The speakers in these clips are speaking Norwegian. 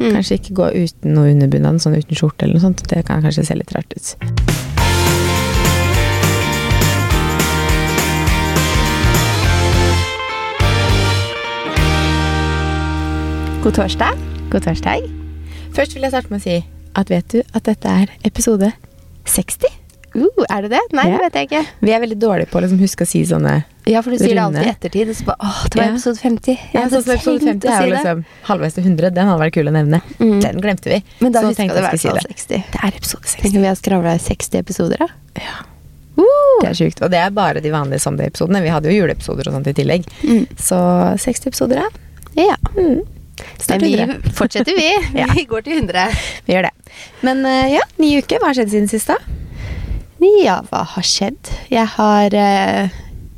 Mm. Kanskje ikke gå uten noe underbunad, sånn uten skjorte eller noe sånt. Det kan kanskje se litt rart ut. God torsdag. God torsdag. Først vil jeg starte med å si at vet du at dette er episode 60? Uh, er det det? Nei, det vet jeg ikke. Vi er veldig dårlige på å liksom huske å si sånne Ja, for du sier det alltid i ettertid. Og så bare, åh, det var Ja. episode 50. Jeg Ja, hadde sånn episode 50 å er si jo det. liksom halvveis til 100. Den hadde vært kul å nevne. Mm. Den glemte vi. Men da huska det i hvert fall 60. Det er episode 60. Tenk om vi har skravla i 60 episoder, da. Ja, Uh! det er sjukt. Og det er bare de vanlige Sunday-episodene. Vi hadde jo juleepisoder og sånt i tillegg. Mm. Så 60 episoder, ja. Ja. Mm. Men vi 100. fortsetter, vi. Ja. Vi går til 100. Vi gjør det. Men eh, ja, ny uke. Hva har skjedd siden sist, da? Ja, hva har skjedd? Jeg har eh,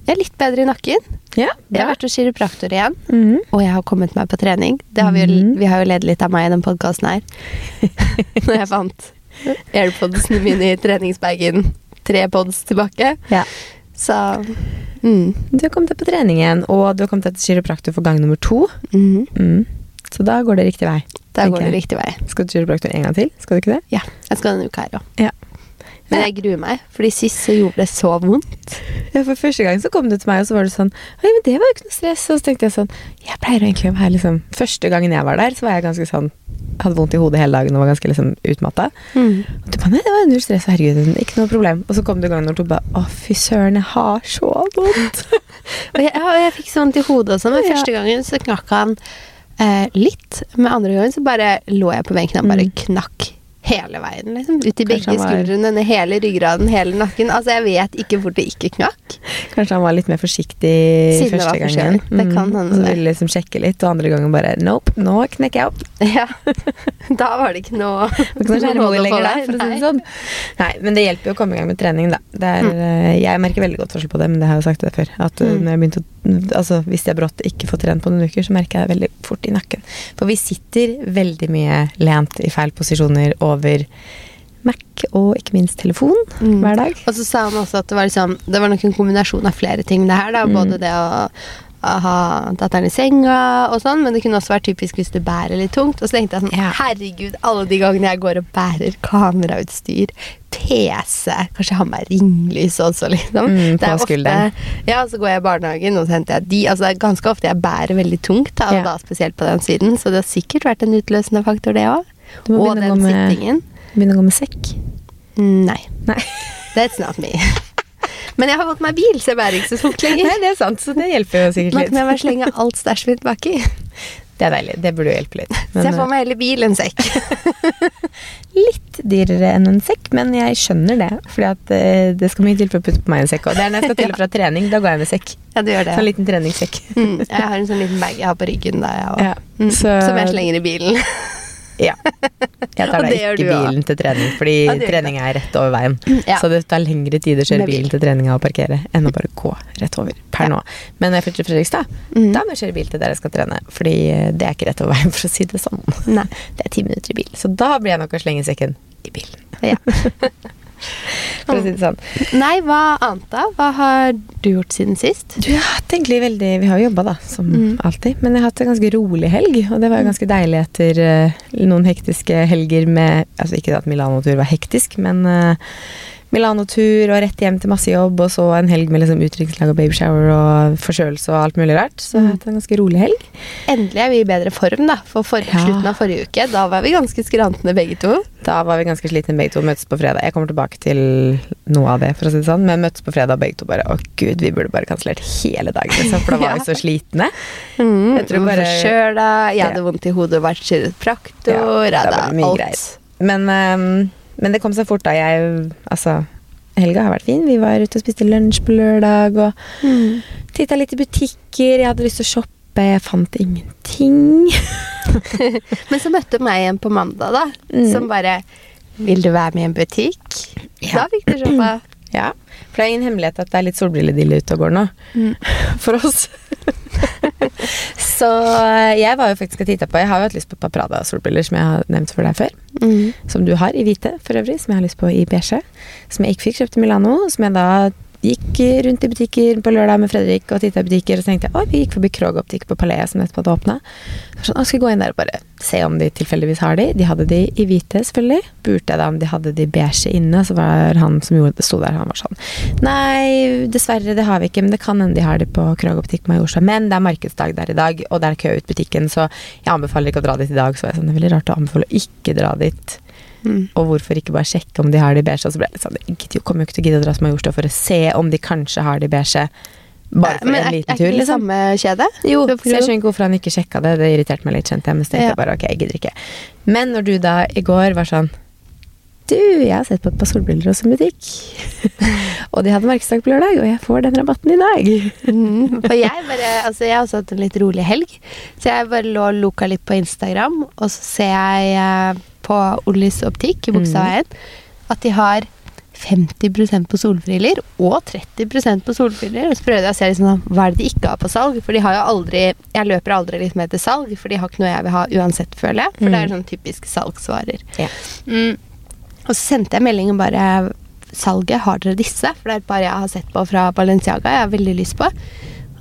Jeg er litt bedre i nakken. Ja, Jeg har vært hos kiropraktor igjen. mm. Og jeg har kommet meg på trening. Det har vi, jo, Mhm. vi har jo ledd litt av meg i den podkasten her. Når jeg fant airpodsene mine i treningsbagen tre pods tilbake. Ja. Så mm. Du har kommet deg på trening igjen, og du har kommet deg til kiropraktor for gang nummer to. Mhm. Mm. Så da går det riktig vei. Da går det riktig vei. Skal du kiropraktor en gang til? Skal du ikke det? Ja, jeg skal denne uka her òg. Ja. Men jeg gruer meg, fordi sist så gjorde det så vondt. Ja, for første gang så kom du til meg, og så var det sånn Oi, men det var jo ikke noe stress. Og så tenkte jeg sånn Jeg pleier egentlig å være liksom Første gangen jeg var der, så var jeg ganske sånn Hadde vondt i hodet hele dagen og var ganske liksom utmatta. Og du bare Nei, det var null stress. Herregud, ikke noe problem. Og så kom det gang når du bare Å, fy søren, jeg har så vondt. Og jeg, ja, jeg fikk sånn til hodet også, men Ja. første gangen så knakk han eh, litt. Men andre gangen så bare lå jeg på benken og bare Mm. knakk hele veien. liksom. Ut i begge han var- skuldrene, hele ryggraden, hele nakken. Altså, jeg vet ikke hvor det ikke knakk. Kanskje han var litt mer forsiktig Siden første gangen. Mm. Det kan hende Og så ville liksom sjekke litt, og andre gangen bare Nope, nå knekker jeg opp. Ja. Da var det ikke noe Nei. men det hjelper jo å komme i gang med trening, da. Det er, Mm. eh, Jeg merker veldig godt forskjell på det, men det har jeg jo sagt det før. At eh, Mm. når jeg begynte å Altså, hvis jeg brått ikke får trent på noen uker, så merker jeg det veldig fort i nakken. For vi sitter veldig mye lent i feil posisjoner over Mac og ikke minst telefon Mm. hver dag. Og så sa han også at det var, liksom, det var nok en kombinasjon av flere ting, det her. da, Mm. Både det å, ha datteren i senga og sånn, men det kunne også vært typisk hvis du bærer litt tungt. Og så tenkte jeg sånn, herregud, alle de gangene jeg går og bærer kamerautstyr, PC, kanskje jeg har med ringlys også, liksom. Mm, Det på skulderen. Ja, så går jeg i barnehagen, og så henter jeg de. Altså, det er ganske ofte jeg bærer veldig tungt, da, Ja. da spesielt på den siden, så det har sikkert vært en utløsende faktor, det òg. Og den med- sittingen. Begynne å gå med sekk. Nei. Nei. That's not me. Men jeg har fått meg bil, så jeg bærer ikke så tungt lenger. Nei, det er sant, så det hjelper jo sikkert Nå litt. kan jeg bare slenge alt stæsjet mitt baki. Det er deilig. Det burde jo hjelpe litt. Så jeg får meg heller bil enn sekk. litt dyrere enn en sekk, men jeg skjønner det. At eh, det skal mye til for å putte på meg en sekk. Og det er når jeg skal til og fra trening, da går jeg med sekk. Ja, du gjør det. Sånn liten treningssekk. Mm, jeg har en sånn liten bag jeg har på ryggen da, jeg òg. Ja, Mm, så- Som jeg slenger i bilen. Ja. Jeg tar da ikke du bilen til trening, fordi Ja, trening er rett over veien. Så det tar lengre tid å kjøre bilen til treninga og parkere enn å bare gå rett over per nå. Men når jeg flytter til Fredrikstad, Mm. da må jeg kjøre bil til der jeg skal trene. Fordi eh, det er ikke rett over veien, for å si det sånn. Nei. Det er ti minutter i bil. Så da blir jeg nok å slenge sekken i bilen. Ja. For å si det sånn. Nei, hva annet da? Hva har du gjort siden sist? Du, jeg har hatt egentlig veldig Vi har jo jobba, da, som Mm. alltid. Men jeg har hatt en ganske rolig helg, og det var jo ganske deilig etter uh, noen hektiske helger med Altså ikke at Milano-tur var hektisk, men eh, Milano-tur og rett hjem til masse jobb, og så en helg med liksom utdrikningslag og babyshower og forkjølelse og alt mulig rart. Så jeg har Mm. hatt en ganske rolig helg. Endelig er vi i bedre form, da. For for Ja. slutten av forrige uke, da var vi ganske skrantende begge to. Da var vi ganske slitne begge to, møttes på fredag. Jeg kommer tilbake til noe av det, for å si det sånn, men møttes på fredag begge to bare Å gud, vi burde bare kansellert hele dagen, liksom, for da var vi så slitne. Mm, Jeg tror bare- Forkjøla, jeg hadde Ja. vondt i hodet og vært kiropraktor. Ja, jeg det hadde alt. Greit. Men, ehm, men det kom seg fort da. Jeg Altså, helga har vært fin. Vi var ute og spiste lunsj på lørdag og Mm. titta litt i butikker. Jeg hadde lyst til å shoppe, jeg fant ingenting. Men så møtte hun meg igjen på mandag, da. Mm. Som bare Vil du være med i en butikk? Ja. Da fikk du shoppa. Ja, for det er ingen hemmelighet at det er litt solbrilledille ute og går nå. Mm. For oss. Så eh, jeg var jo faktisk og titta på Jeg har jo hatt lyst på et par Prada-solbriller, som jeg har nevnt for deg før. Mm. Som du har, i hvite for øvrig, som jeg har lyst på i beige. Som jeg ikke fikk kjøpt i Milano, som jeg da gikk rundt i butikker på lørdag med Fredrik og titta i butikker, og så tenkte jeg oi, vi gikk forbi Krog Optikk på Palais som nettopp hadde åpna. Sånn, «Å, skal gå inn der og bare se om de tilfeldigvis har de. De hadde de i hvite, selvfølgelig. Burde jeg da om de hadde de beige inne, så var han som gjorde det, sto der, han var sånn Nei, dessverre, det har vi ikke, men det kan hende de har de på Krog Optikk Majorstua. Men det er markedsdag der i dag, og det er kø ut butikken, så jeg anbefaler ikke å dra dit i dag. Så jeg sånn, det er veldig rart å anbefale å ikke dra dit. Mm. Og hvorfor ikke bare sjekke om de har de beige? Og så ble jeg litt sånn, jeg kommer jo ikke til å gidde å dra til Majorstua for å se om de kanskje har de beige. Bare for Men en er, liten er tur, ikke de liksom. samme kjede? Jo, Så jeg skjønner ikke hvorfor han ikke sjekka det. Det irriterte meg litt, kjente jeg. Men så tenkte Ja. jeg bare ok, jeg gidder ikke. Men når du da i går var sånn Du, jeg har sett på et par solbriller hos en butikk. og de hadde markedsdag på lørdag, og jeg får den rabatten i dag. Mm, for jeg bare Altså, jeg har også hatt en litt rolig helg. Så jeg bare lå og loka litt på Instagram, og så ser jeg eh, på Ollis optikk i Bogstadveien at de har 50% på solbriller og 30% på solbriller. Og så prøvde jeg å se liksom, sånn, hva er det de ikke har på salg. For de har jo aldri Jeg løper aldri litt med til salg, for de har ikke noe jeg vil ha uansett, føler jeg. For det er sånn typiske salgsvarer. Ja. Mm. Og så sendte jeg meldingen bare Salget, har dere disse? For det er et par jeg har sett på fra Balenciaga jeg har veldig lyst på.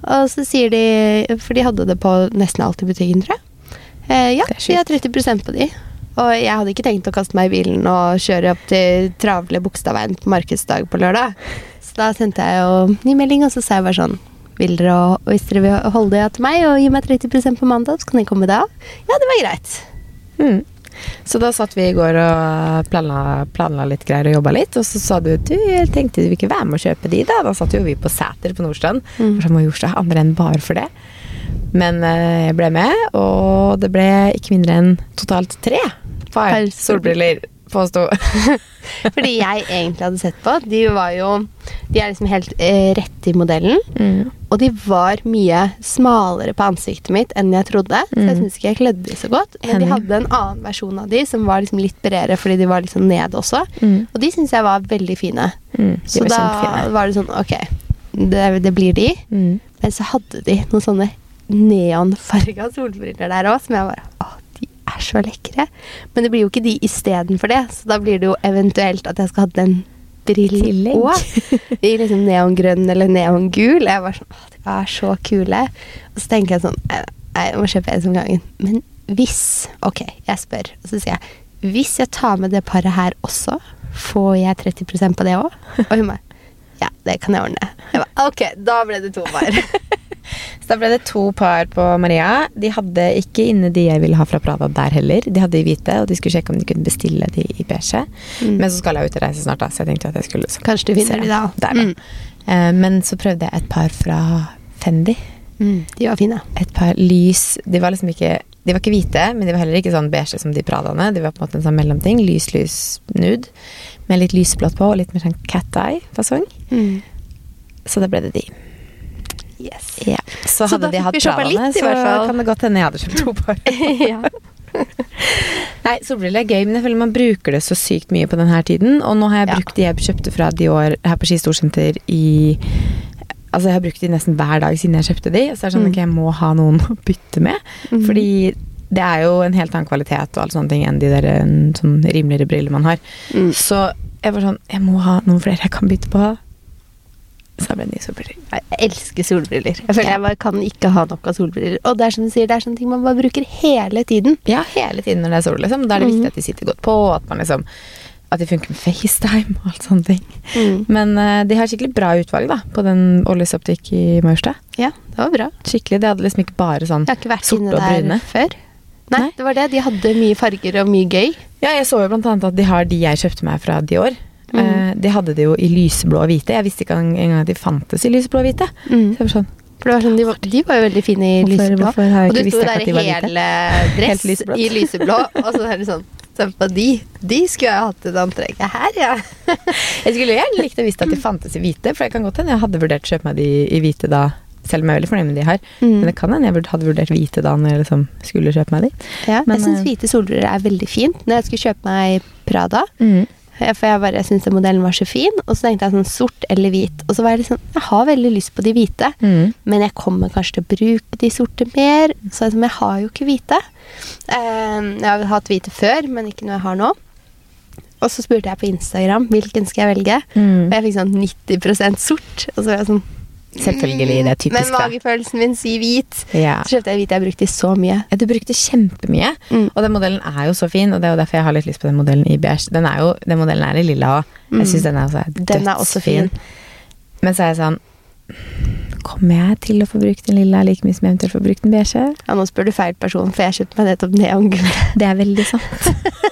Og så sier de For de hadde det på nesten alt i butikken, tror jeg. Eh, ja, vi har 30% på de. Og jeg hadde ikke tenkt å kaste meg i bilen og kjøre opp til travle Bogstadveien på markedsdag på lørdag. Så da sendte jeg jo ny melding, og så sa jeg bare sånn vil dere, Hvis dere vil holde det til meg og gi meg 30% på mandag, så kan jeg komme da. Ja, det var greit. Mm. Så da satt vi i går og planla, planla litt greier og jobba litt, og så sa du du, jeg tenkte du ikke være med å kjøpe de, da. Da satt jo vi på Sæter på Nordstrand. Mm. For så må Majorstua seg andre enn bare for det. Men eh, jeg ble med, og det ble ikke mindre enn totalt tre Par solbriller, påsto. Fordi jeg egentlig hadde sett på, de var jo De er liksom helt eh, rett i modellen. Mm. Og de var mye smalere på ansiktet mitt enn jeg trodde. Så jeg Mm. syns ikke jeg kledde de så godt. Men de hadde en annen versjon av de som var liksom litt bredere fordi de var liksom ned også. Mm. Og de syns jeg var veldig fine. Mm. Så var da kjempefine. var det sånn Ok, det, det blir de. Mm. Men så hadde de noen sånne neonfarga solbriller der òg, som jeg bare Å, de er så lekre. Men det blir jo ikke de istedenfor det, så da blir det jo eventuelt at jeg skal ha den brillen òg. I liksom neongrønn eller neongul. Jeg var sånn Å, de er så kule. Og så tenker jeg sånn Nei, jeg må kjøpe en som gangen. Men hvis Ok, jeg spør, og så sier jeg Hvis jeg tar med det paret her også, får jeg 30 på det òg? Og hun bare Ja, det kan jeg ordne. Jeg ba, ok, da ble det to par. Så da ble det to par på Maria. De hadde ikke inne de jeg ville ha fra Prada der heller. De hadde i hvite, og de skulle sjekke om de kunne bestille de i beige. Mm. Men så skal jeg ut og reise snart, da, så jeg tenkte at jeg skulle så, Kanskje du vinner de da. Der, da. Mm. Eh, men så prøvde jeg et par fra Fendi. Mm, de var fine. Et par lys De var liksom ikke De var ikke hvite, men de var heller ikke sånn beige som de Pradaene. De var på en måte en sånn mellomting. Lys, lys, nude. Med litt lysblått på, og litt mer sånn cat eye-fasong. Mm. Så da ble det de. Yes. Ja. Så, Så hadde de hatt shoppa litt, så kan det godt hende jeg hadde kjøpt to par. ja. Nei, solbriller er gøy, men jeg føler man bruker det så sykt mye på denne tiden. Og nå har jeg brukt de jeg kjøpte fra Dior her på Ski Storsenter i Altså, jeg har brukt de nesten hver dag siden jeg kjøpte de. Så det er sånn Mm. at jeg må ha noen å bytte med. Mm. Fordi det er jo en helt annen kvalitet og alle sånne ting enn de der en, sånn rimeligere briller man har. Mm. Så jeg var sånn Jeg må ha noen flere jeg kan bytte på. Så med nye solbriller. Jeg elsker solbriller. Jeg føler jeg bare kan ikke ha nok av solbriller. Og det er som du sier, det er sånne ting man bare bruker hele tiden. Ja, hele tiden når det er sol, liksom. Da er det Mhm. viktig at de sitter godt på, og at man liksom At de funker med FaceTime og alt sånne ting. Mm. Men uh, de har skikkelig bra utvalg da, på den Ollis optikk i Maurstad. Ja, det var bra. Skikkelig, De hadde liksom ikke bare sånn Jeg har ikke vært inne der brune. før. Nei, Nei. det var det. De hadde mye farger og mye gøy. Ja, jeg så jo blant annet at de har de jeg kjøpte meg fra Dior. Mhm. Eh, de hadde det jo i lyseblå og hvite. Jeg visste ikke engang at de fantes i lyseblå og hvite. Mm. Så jeg var sånn For det var sånn, de, var, de var jo veldig fine i Hvorfor- lyseblå. hvorfor jeg Og du sto der i de hele dress Helt i lyseblå, og så er det sånn de. De skulle jeg hatt et antrekk her, ja. Jeg skulle gjerne likt å visst at de fantes i hvite, for det kan godt hende jeg hadde vurdert å kjøpe meg de i hvite da, selv om jeg er veldig fornøyd med de her. Mm. Men det kan hende jeg hadde vurdert hvite da når jeg liksom skulle kjøpe meg de. ja Men, jeg syns eh, hvite solbriller er veldig fint. Når jeg skulle kjøpe meg Prada, Mm. Ja, For jeg bare syntes modellen var så fin, og så tenkte jeg sånn sort eller hvit. Og så var jeg sånn, Jeg har veldig lyst på de hvite, Mm. men jeg kommer kanskje til å bruke de sorte mer. Så jeg, men jeg har jo ikke hvite. Eh, jeg har hatt hvite før, men ikke noe jeg har nå. Og så spurte jeg på Instagram hvilken skal jeg velge. Mm. Og jeg fikk sånn 90% sort. Og så var jeg sånn Selvfølgelig, det er typisk, Men magefølelsen min sier hvit. Ja. Så kjøpte jeg hvit. Jeg brukte i så mye. Du brukte kjempemye, Mm. og den modellen er jo så fin. Og det er jo derfor jeg har litt lyst på den modellen i beige. Den, er jo, den modellen er i lilla òg. Jeg syns den er, også Mm. Den er også fin. Men så er jeg sånn Kommer jeg til å få brukt den lilla like mye som jeg eventuelt får brukt den beige? Ja, nå spør du feil person, for jeg kjøpte meg nettopp neongul. Det er veldig sant.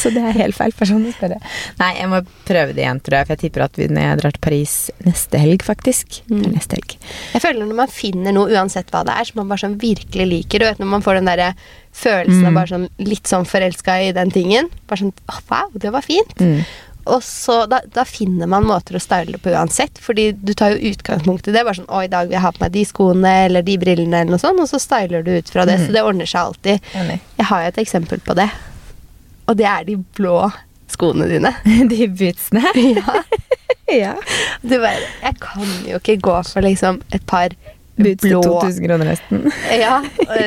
så det er helt feil person å spørre. Nei, jeg må prøve det igjen, tror jeg. For jeg tipper at vi, når jeg drar til Paris neste helg, faktisk Det er neste helg. Jeg føler når man finner noe, uansett hva det er, som man bare sånn virkelig liker, du vet når man får den derre følelsen av bare sånn litt sånn forelska i den tingen. Bare sånn oh, wow, det var fint. Mm. Og så da, da finner man måter å style på uansett, fordi du tar jo utgangspunkt i det. Bare sånn 'Å, i dag vil jeg ha på meg de skoene eller de brillene', eller noe sånt, og så styler du ut fra det. Så det ordner seg alltid. Jeg har jo et eksempel på det, og det er de blå skoene dine. De bootsene. ja. ja. Du bare Jeg kan jo ikke gå for liksom et par Boots til blå 2000 kroner nesten. Ja,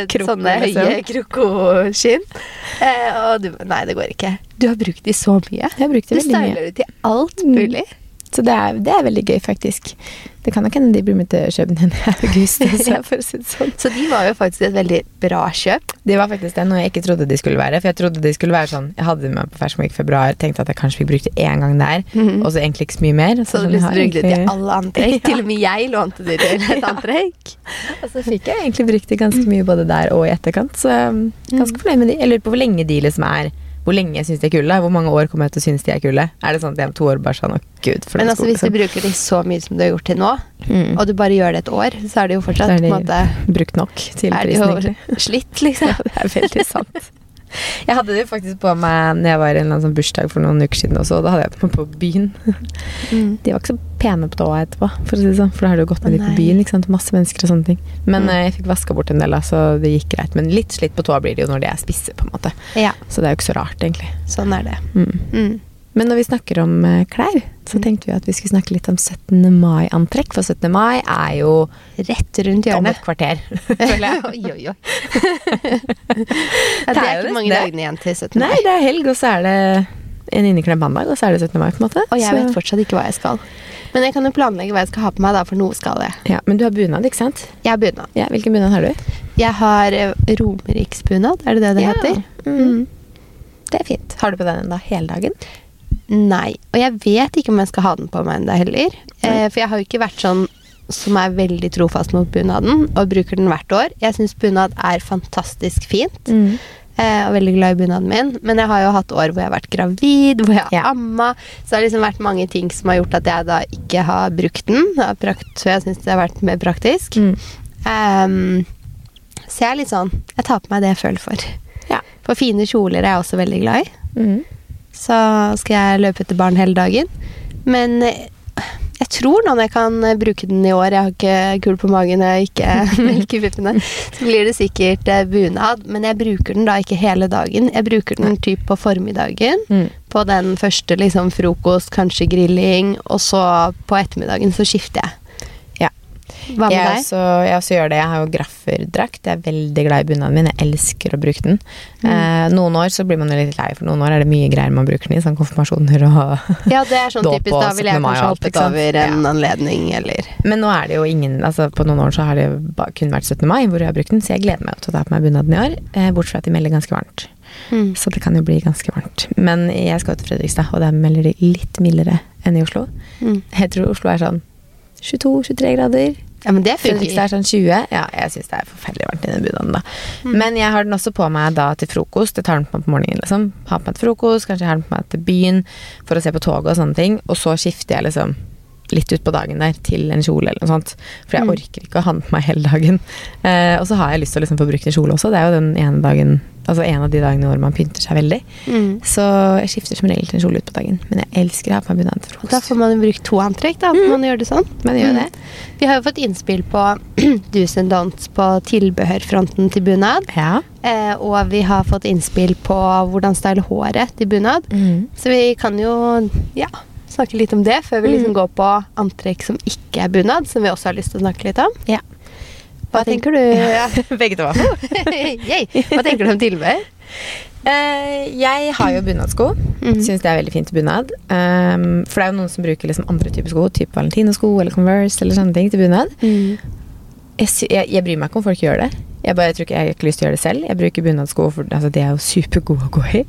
Kroko, sånne høye krokoskinn. Eh, og du Nei, det går ikke. Du har brukt de så mye. Jeg har brukt Du det veldig mye. styler de til alt Mm. Så det er, det er veldig gøy, faktisk. Det kan nok hende de blir med til København i august også, sånn. Så de var jo faktisk et veldig bra kjøp. Det var faktisk det, noe jeg ikke trodde de skulle være. For jeg trodde de skulle være sånn Jeg hadde dem med på Week i februar, tenkte at jeg kanskje fikk brukt det én gang der, Mhm. og så egentlig ikke så mye mer. Så så du har til å det i alle antrekk. Til og med jeg lånte de til et antrekk. Og så fikk jeg egentlig brukt det ganske mye både der og i etterkant, så jeg Mm. ganske fornøyd med de. Jeg lurer på hvor lenge de liksom er Hvor lenge jeg syns de er kule. Hvor mange år kommer jeg til å synes de er kule? Er det sånn at jeg om to år bare sånn oh, gud, Men altså, hvis du bruker de så mye som du har gjort til nå, Mm. og du bare gjør det et år, så er det jo fortsatt Så er på en måte brukt nok til Er det jo slitt, liksom. Ja, det er veldig sant. Jeg hadde det faktisk på meg når jeg var i en sånn bursdag for noen uker siden også. og Da hadde jeg det på meg på byen. Mm. De var ikke så pene på tåa etterpå, for å si det sånn. For da har du gått med litt på byen. ikke sant? Masse mennesker og sånne ting. Men Mm. eh, jeg fikk vaska bort en del, så det gikk greit. Men litt slitt på tåa blir det jo når de er spisse, på en måte. Ja, Så det er jo ikke så rart, egentlig. sånn er det. Mm. Mm. Men når vi snakker om eh, klær, så Mm. tenkte vi at vi skulle snakke litt om 17. mai-antrekk. For 17. mai er jo Rett rundt om hjørnet. et kvarter, føler jeg. oi, oi, oi. det er ikke mange dagene igjen til 17. mai. Nei, det er helg, og så er det en inneklemt mandag, og så er det 17. mai, på en måte. Og jeg vet fortsatt ikke hva jeg skal. Men jeg kan jo planlegge hva jeg skal ha på meg, da, for noe skal jeg. ja, Men du har bunad, ikke sant? Jeg har bunad. Ja, Hvilken bunad har du? Jeg har eh, romeriksbunad, er det det det Ja. heter? Mm. Det er fint. Har du på den da hele dagen? Nei. Og jeg vet ikke om jeg skal ha den på meg ennå heller. Eh, for jeg har jo ikke vært sånn som er veldig trofast mot bunaden, og bruker den hvert år. Jeg syns bunad er fantastisk fint. Mm. Eh, og veldig glad i bunaden min. Men jeg har jo hatt år hvor jeg har vært gravid, hvor jeg har Ja. amma. Så det har liksom vært mange ting som har gjort at jeg da ikke har brukt den. Så jeg syns det har vært mer praktisk. Mm. Ehm, så jeg er litt sånn Jeg tar på meg det jeg føler for. Ja. For fine kjoler er jeg også veldig glad i. Mm. Så skal jeg løpe etter barn hele dagen. Men eh, jeg tror når jeg kan eh, bruke den i år, jeg har ikke kul på magen og ikke melk i puppene, så blir det sikkert eh, bunad. Men jeg bruker den da ikke hele dagen. Jeg bruker den typ på formiddagen. Mm. På den første liksom frokost, kanskje grilling, og så på ettermiddagen så skifter jeg. Hva med Jeg deg? også, jeg også gjør det. Jeg har jo grafferdrakt. Jeg er veldig glad i bunaden min. Jeg elsker å bruke den. Mm. Eh, noen år så blir man jo litt lei, for noen år er det mye greier man bruker den i. Sånn konfirmasjoner og Ja, det er sånn Dåp typisk. Da ville jeg 17. mai og kanskje hoppet over en Ja. anledning, eller Men nå er det jo ingen altså På noen år så har det kun vært 17. mai hvor jeg har brukt den, så jeg gleder meg til å ta på meg bunaden i år. Eh, bortsett fra at de melder ganske varmt. mm. Så det kan jo bli ganske varmt. Men jeg skal til Fredrikstad, og der melder de litt mildere enn i Oslo. Mm. Jeg tror Oslo er sånn 22-23 grader. Ja, men det funker. er sånn 20. Ja, jeg syns det er forferdelig varmt i den bunaden, da. Mm. Men jeg har den også på meg da til frokost. Jeg tar den på meg på morgenen, liksom. Har på meg til frokost, kanskje jeg har den på meg til byen for å se på toget og sånne ting. Og så skifter jeg liksom litt utpå dagen der til en kjole eller noe sånt. For jeg Mm. orker ikke å ha den på meg hele dagen. Eh, og så har jeg lyst til å liksom få brukt en kjole også. Det er jo den ene dagen Altså en av de dagene hvor man pynter seg veldig. Mm. Så jeg skifter som regel til en kjole utpå dagen. Men jeg elsker å ha på meg bunad til Og Da får man jo brukt to antrekk, da. Mm. Man gjør det sånn. Men gjør Mm. det. Vi har jo fått innspill på do's and don'ts på tilbehørfronten til bunad. Ja. Eh, og vi har fått innspill på hvordan style håret til bunad. Mm. Så vi kan jo ja, snakke litt om det før vi liksom Mm. går på antrekk som ikke er bunad, som vi også har lyst til å snakke litt om. Ja. Hva tenker du? Ja. Begge to. Hva tenker du om tilbehør? Uh, jeg har jo bunadsko. Mhm. Syns det er veldig fint bunad. Um, for det er jo noen som bruker liksom andre typer sko, type Valentino-sko eller Converse eller sånne ting til bunad. Mm. Jeg, jeg, jeg bryr meg ikke om folk gjør det. Jeg bare tror ikke jeg har ikke lyst til å gjøre det selv. Jeg bruker bunadsko, for altså, de er jo supergode å gå i.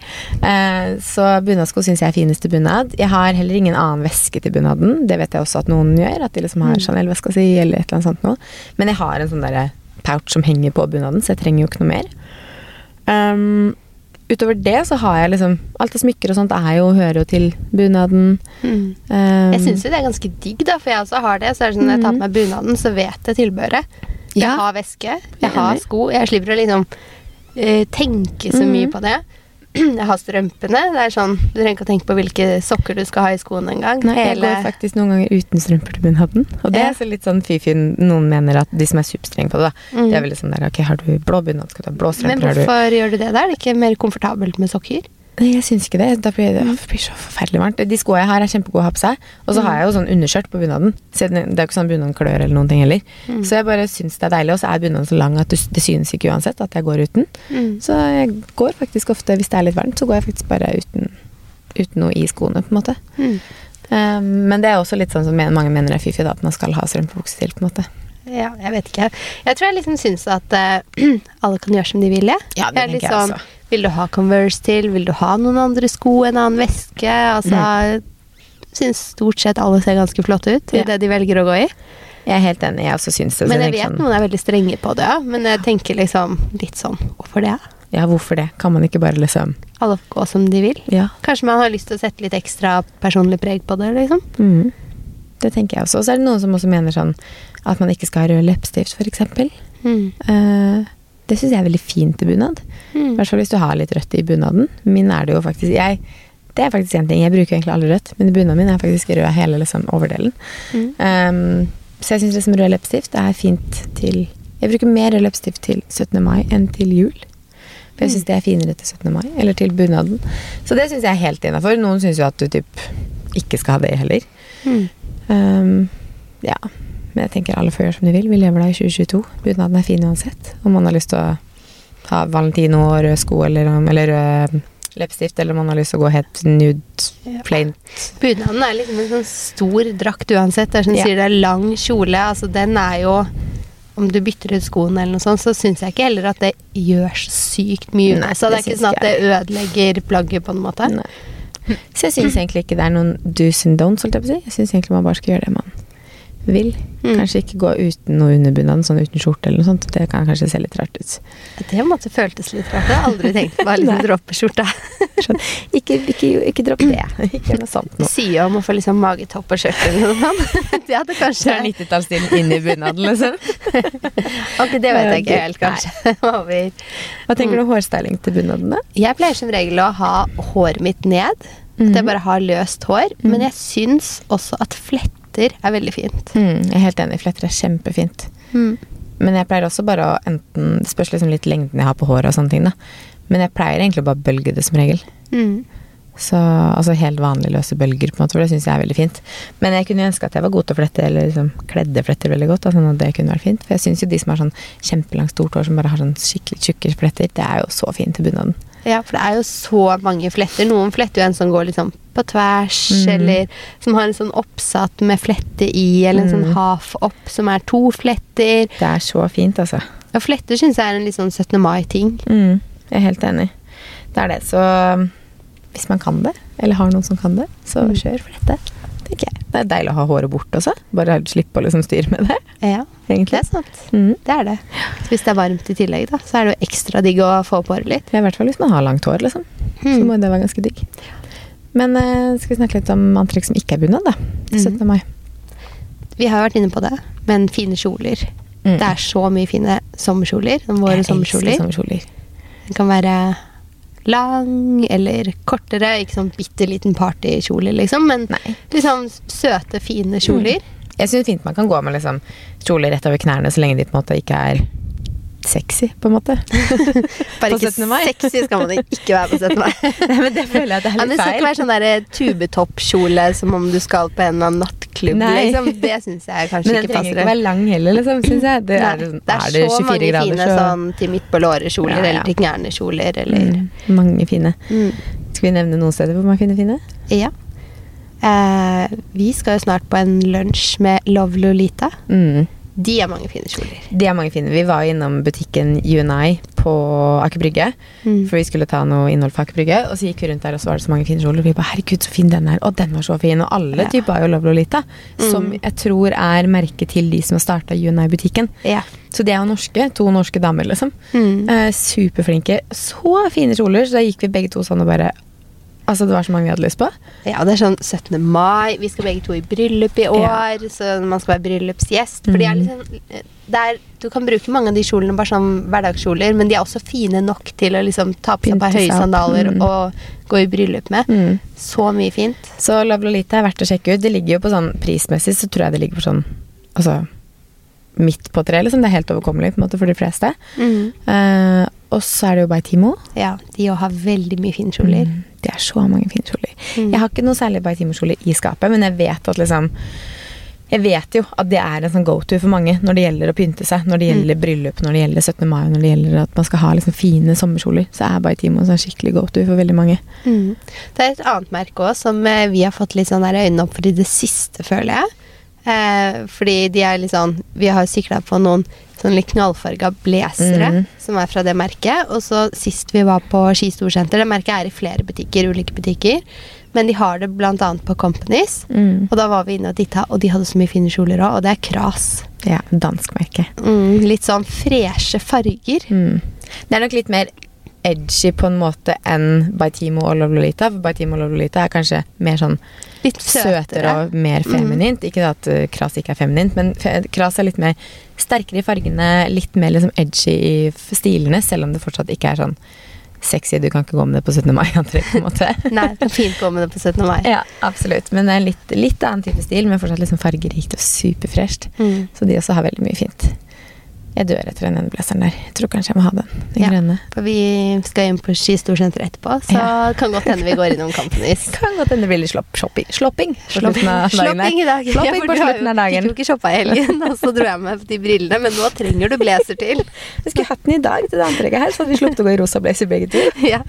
Eh, så bunadsko syns jeg er finest til bunad. Jeg har heller ingen annen veske til bunaden. Det vet jeg også at noen gjør. At de liksom har Mm. Chanel-veska si eller et eller annet sånt noe. Men jeg har en sånn derre pouch som henger på bunaden, så jeg trenger jo ikke noe mer. Um, utover det så har jeg liksom Alt av smykker og sånt er jo, hører jo til bunaden. Mm. Um, Jeg syns jo det er ganske digg, da, for jeg også har det. Så er det sånn Når jeg tar på meg bunaden, så vet jeg tilbehøret. Jeg Ja. har veske, Jeg har sko. Jeg slipper å liksom uh, tenke så mye Mhm. på det. Jeg har strømpene. Det er sånn, Du trenger ikke å tenke på hvilke sokker du skal ha i skoene engang. Jeg går faktisk noen ganger uten strømper til bunaden. Og det Ja. er så litt sånn fy-fy. Noen mener at de som er superstrenge på det, da. Mm. Det er veldig sånn der, ok, har du blå bunad, skal du ha blå Men strømper, du hvorfor gjør du det? Da er det ikke mer komfortabelt med sokker? Nei, jeg syns ikke det. Da blir det, Mm. blir så forferdelig varmt. De skoene jeg har, er kjempegode å ha på seg. Og så har jeg jo sånn underskjørt på bunaden. Så det det er jo ikke sånn bunaden klør eller noen ting heller. Mm. Så jeg bare syns det er deilig. Og så er bunaden så lang at det synes ikke uansett at jeg går uten. Mm. Så jeg går faktisk ofte, hvis det er litt varmt, så går jeg faktisk bare uten, uten noe i skoene, på en måte. Mm. Um, men det er også litt sånn som mange mener er fiffig, da, at man skal ha strømpebukse til, på en måte. Ja, jeg vet ikke. Jeg tror jeg liksom syns at uh, alle kan gjøre som de vil, jeg. Ja, det Jeg er litt jeg sånn. Vil du ha Converse til? Vil du ha noen andre sko? En annen veske? Altså Mm. Syns stort sett alle ser ganske flotte ut i Ja. det de velger å gå i. Jeg er helt enig, jeg også syns det. Men jeg vet sånn, noen er veldig strenge på det, ja. Men jeg tenker liksom litt sånn Hvorfor det? Ja, hvorfor det? Kan man ikke bare liksom Alle får gå som de vil. Ja. Kanskje man har lyst til å sette litt ekstra personlig preg på det, liksom. Mm. Det tenker jeg også. Og så er det noen som også mener sånn at man ikke skal ha rød leppestift, f.eks. Mm. Uh, det syns jeg er veldig fint i bunad. I Mm. hvert fall hvis du har litt rødt i bunaden. Min er det jo faktisk jeg, Det er faktisk en ting. Jeg bruker egentlig aldri rødt, men bunaden min er faktisk rød hele liksom, overdelen. Mm. Um, så jeg syns liksom rød leppestift er fint til Jeg bruker mer rød leppestift til 17. mai enn til jul. For jeg syns det er finere til 17. mai, eller til bunaden. Så det syns jeg er helt innafor. Noen syns jo at du typ ikke skal ha det heller. Mm. Um, ja. Men jeg tenker alle får gjøre som de vil. Vi lever da i 2022. Bunaden er fin uansett. Om man har lyst til å ha Valentino og rød sko eller, eller rød leppestift, eller om man har lyst til å gå helt nude, Ja. plain. Bunaden er liksom en sånn stor drakt uansett. Det er som Ja. sier, det er lang kjole. Altså, den er jo Om du bytter ut skoene eller noe sånt, så syns jeg ikke heller at det gjør så sykt mye. Nei, så det er ikke sånn at det ødelegger plagget på en måte. Nei. Så jeg syns egentlig ikke det er noen do's and don'ts, holdt jeg på å si. Jeg syns egentlig man bare skal gjøre det man vil. Mm. Kanskje ikke gå uten noe underbunad, sånn uten skjorte eller noe sånt. Det kan kanskje se litt rart ut. Det måtte føltes litt rart. Jeg har aldri tenkt på å liksom droppe skjorta. Ikke, ikke, ikke dropp det. Ikke noe sånt noe. sier om å få liksom magetopp og skjørt eller noe sånt. Det hadde kanskje er 90-tallsstilen inn i bunaden, liksom. Ok, det vet jeg ikke helt, kanskje. Hva tenker du om hårstyling til bunaden, da? Jeg pleier som regel å ha håret mitt ned. At jeg bare har løst hår. Men jeg syns også at fletter er veldig fint. Mm, jeg er helt enig. Fletter er kjempefint. Mm. Men jeg pleier også bare å enten Det spørs liksom litt lengden jeg har på håret og sånne ting, da. Men jeg pleier egentlig å bare bølge det som regel. Mm. Så altså helt vanlige løse bølger, på en måte, for det syns jeg er veldig fint. Men jeg kunne ønske at jeg var god til å flette, eller liksom kledde fletter veldig godt. Sånn at det kunne vært fint. For jeg syns jo de som har sånn kjempelangt stort hår som bare har sånn skikkelig tjukke fletter, det er jo så fint til bunaden. Ja, for det er jo så mange fletter. Noen fletter jo en som går liksom på tvers, Mm. eller som har en sånn oppsatt med flette i, eller en sånn Mm. half opp som er to fletter. Det er så fint, altså. Ja, fletter syns jeg er en litt sånn 17. mai-ting. Mm, jeg er helt enig. Det er det. Så hvis man kan det, eller har noen som kan det, så Mm. kjør for tenker jeg. Det er deilig å ha håret bort også. Bare slippe å liksom styre med det, Ja, det er sant. Mm. Det er det. Hvis det er varmt i tillegg, da, så er det jo ekstra digg å få opp håret litt. Ja, I hvert fall hvis man har langt hår, liksom. Så Mm. må det være ganske digg. Men eh, skal vi snakke litt om antrekk som ikke er bunad, da? Til Mhm. 17. mai. Vi har jo vært inne på det, men fine kjoler. Mm. Det er så mye fine sommerkjoler. Våre sommerkjoler. sommerkjoler. Den kan være lang eller kortere. Ikke sånn bitte liten partykjole, liksom, men Nei. liksom søte, fine kjoler. Jeg syns fint man kan gå med liksom kjoler rett over knærne så lenge de på en måte ikke er sexy, på en måte. Bare ikke sexy skal man ikke være på 17. mai. Nei, men det føler jeg at det er Ja, men det skal ikke være sånn der tubetoppkjole som om du skal på en eller annen nattklubb. Liksom. Det syns jeg kanskje ikke passer. Men den trenger ikke være lang heller, liksom, syns jeg. Det er, Nei, sånn- det er, er det så 24 mange grader, fine så sånn til midt på låret-kjoler Ja, ja. eller til knærne-kjoler eller mm, Mange fine. mm. Skal vi nevne noen steder hvor man finner fine? Ja. Eh, vi skal jo snart på en lunsj med Love Lolita. Mm. De har mange fine kjoler. De er mange fine. Vi var innom butikken UNI på Aker Brygge. Mm. For vi skulle ta noe innhold for Aker Brygge. Og så gikk vi rundt der, og så var det så mange fine kjoler. Og vi bare 'herregud, så fin den er'. Og den var så fin. Og alle Ja. typer har jo Love Lolita. Som Mm. jeg tror er merket til de som har starta UNI-butikken. Ja. Så de er jo norske. To norske damer, liksom. Mm. Eh, superflinke. Så fine kjoler. Så da gikk vi begge to sånn og bare Altså, det var så mange vi hadde lyst på. Ja, det er sånn 17. mai. Vi skal begge to i bryllup i år, så man skal være bryllupsgjest. For mm. liksom er, Du kan bruke mange av de kjolene bare som hverdagskjoler, men de er også fine nok til å liksom ta på seg et par høye sandaler mm. og gå i bryllup med. Mm. Så mye fint. Så Love Lolita er verdt å sjekke ut. Det ligger jo på sånn prismessig, så tror jeg det ligger på sånn Altså midt på treet, liksom. Det er helt overkommelig på en måte for de fleste. Eh, og så er det jo Baitimo. Ja, de har veldig mye fine kjoler. Mm, det er så mange fine kjoler. Mm. Jeg har ikke noe særlig Baitimo-kjole i skapet, men jeg vet at liksom jeg vet jo at det er en sånn go-to for mange når det gjelder å pynte seg. Når det Mm. gjelder bryllup, når det gjelder 17. mai, når det gjelder at man skal ha liksom fine sommerkjoler. Så er Baitimo en sånn skikkelig go-to for veldig mange. Mm. Det er et annet merke òg som eh, vi har fått litt sånn øynene opp for i det siste, føler jeg. Eh, fordi de er litt sånn Vi har sikla på noen sånn litt knallfarga blazere mm. som er fra det merket. Og så sist vi var på Ski Storsenter Det merket er i flere butikker, ulike butikker. Men de har det bl.a. på Companies. Mm. Og da var vi inne og titta, og de hadde så mye fine kjoler òg. Og det er Kras. Ja, dansk merke. Mm, litt sånn freshe farger. Mm. Det er nok litt mer edgy på en måte enn Baitimo og Love Lolita. For Baitimo og Love Lolita er kanskje mer sånn Litt søtere søtere. og mer feminint. Ikke at uh, Kras ikke er feminint, men Kras er litt mer sterkere i fargene, litt mer liksom edgy i stilene, selv om det fortsatt ikke er sånn sexy. Du kan ikke gå med det på 17. mai-antrekk, på en måte. Nei, det kan fint gå med det på 17. mai. ja, absolutt. Men det er litt, litt annen type stil, men fortsatt liksom fargerikt og superfresht. Mm. Så de også har veldig mye fint. Jeg dør etter den blazeren der. Jeg tror kanskje jeg må ha den. Den Ja. grønne. For vi skal inn på Ski Storsenter etterpå, så Ja. kan godt hende vi går innom Campenis. Kan godt hende det blir litt shopping. Slopping Slopping, i dag. Slopping ja, på slutten av dagen. dagen. Fikk jo ikke shoppa i helgen, og så dro jeg med de brillene, men nå trenger du blazer til. Vi skulle hatt den i dag til det antrekket her, så hadde vi sluppet å gå i rosa blazer begge to. Ja,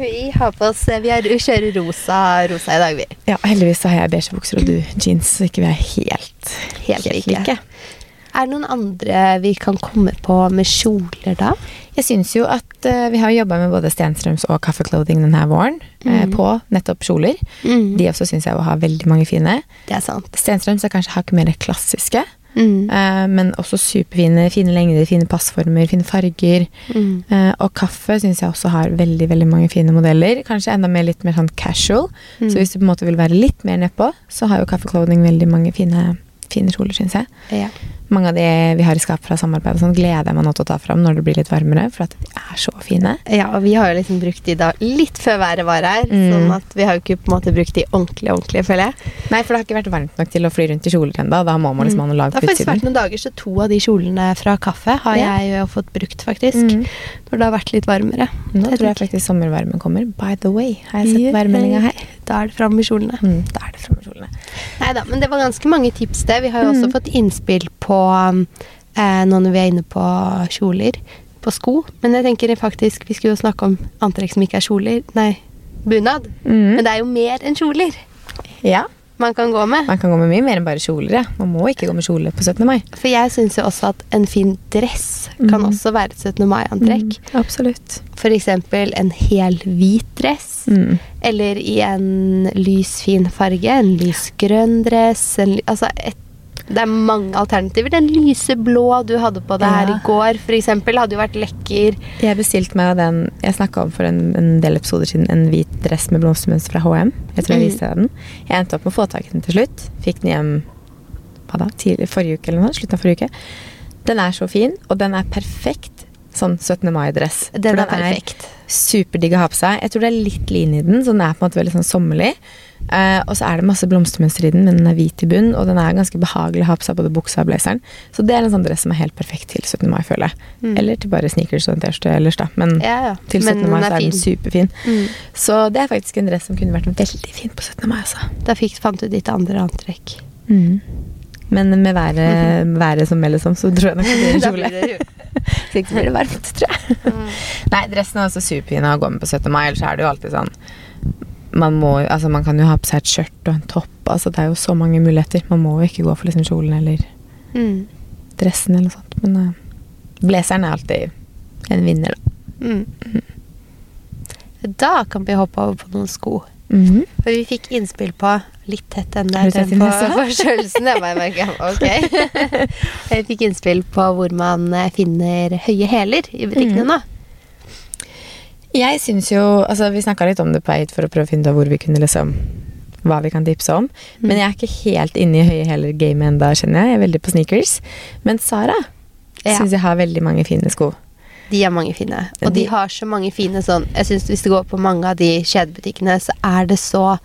vi har på oss Vi, er, kjører rosa, rosa i dag, vi. Ja, heldigvis så har jeg beige bukser og du jeans, så ikke vi er helt, Helt like. Er det noen andre vi kan komme på med kjoler, da? Jeg syns jo at uh, vi har jobba med både Stenstrøms og Kaffe Clothing denne våren mm. uh, på nettopp kjoler. Mm. De også syns jeg har veldig mange fine. Det er sant. Stenstrøms er kanskje hakket mer klassiske, Mm. Uh, men også superfine. Fine lengder, fine passformer, fine farger. Mm. Eh, og kaffe syns jeg også har veldig veldig mange fine modeller. Kanskje enda mer litt mer sånn casual. Mm. Så hvis du på en måte vil være litt mer nedpå, så har jo Kaffe Clothing veldig mange fine, fine kjoler, syns jeg. Ja. Mange av de vi har i skap fra samarbeid, og sånn, gleder jeg meg nå til å ta fram når det blir litt varmere, for at de er så fine. ja, og vi har jo liksom brukt de da litt før været var her, Mm. sånn at vi har jo ikke på en måte brukt de ordentlig, ordentlig, føler jeg. Nei, for det har ikke vært varmt nok til å fly rundt i kjoler ennå. Da må man liksom ha noe lag Det har faktisk vært noen dager, så to av de kjolene fra kaffe har Ja. jeg jo fått brukt, faktisk. Mm. Når det har vært litt varmere. Nå jeg tror jeg faktisk sommervarmen kommer. By the way, har jeg sett Yeah. værmeldinga her. Da er det fram med kjolene. Mm, da er det framme kjolene. Nei da, men det var ganske mange tips det. Vi har jo også Mm. fått innspill på eh, Nå når vi er inne på kjoler, på sko. Men jeg tenker faktisk Vi skulle jo snakke om antrekk som ikke er kjoler. Nei, bunad. Mm. Men det er jo mer enn kjoler Ja, man kan gå med. man kan gå med mye mer enn bare kjoler, ja. Man må ikke gå med kjole på 17. mai. For jeg syns jo også at en fin dress kan Mm. også være et 17. mai-antrekk. Mm, absolutt. For eksempel en hel hvit dress. Mm. Eller i en lys, fin farge. En lys grønn dress. En, altså et, det er mange alternativer. Den lyse blå du hadde på deg her i går, eksempel, hadde jo vært lekker. Jeg bestilte meg den Jeg snakka om for en, en del episoder siden en hvit dress med blomstermønster fra HM. Jeg tror jeg Mm. viste deg den. Jeg endte opp med å få tak i den til slutt. Fikk den hjem hva da, tidlig, forrige uke eller noe. Slutten av forrige uke. Den er så fin, og den er perfekt sånn 17. mai-dress. Den den, er perfekt. superdigg å ha på seg. Jeg tror det er litt lin i den, så den er på en måte veldig sånn sommerlig. Uh, og så er det masse blomstermønster i den, men den er hvit i bunn, og den er ganske behagelig å ha på seg både buksa og blazeren. Så det er en sånn dress som er helt perfekt til 17. mai, føler jeg. Mm. Eller til bare sneakers og en T-skjorte ellers, da. Men Ja, ja. til Men 17. mai den så er den superfin. Mm. Så det er faktisk en dress som kunne vært veldig fin på 17. mai, altså. Da fikk, fant du ditt andre antrekk. Men med været, været som melder som, så tror jeg nok det blir en kjole. Så ikke blir det varmt, tror jeg. Mm. Nei, dressen er også superfin å gå med på 17. mai, ellers er det jo alltid sånn man må Altså, man kan jo ha på seg et skjørt og en topp. Altså, det er jo så mange muligheter. Man må jo ikke gå for liksom kjolen eller Mm. dressen eller noe sånt. Men uh, blazeren er alltid en vinner, da. Mm. Da kan vi hoppe over på noen sko. Mhm. For vi fikk innspill på litt tett den der den. Jeg bare ok. Jeg fikk innspill på hvor man eh, finner høye hæler i butikkene Mhm. nå. Jeg syns jo Altså, vi snakka litt om det på Eid for å prøve å finne ut hvor vi kunne liksom hva vi kan tipse om. Men jeg er ikke helt inne i høye hæler-gamet enda, kjenner jeg. Jeg er veldig på sneakers. Men Sara Ja. syns jeg har veldig mange fine sko. De er mange fine. Og de De- har så mange fine sånn Jeg syns hvis du går på mange av de kjedebutikkene, så er det så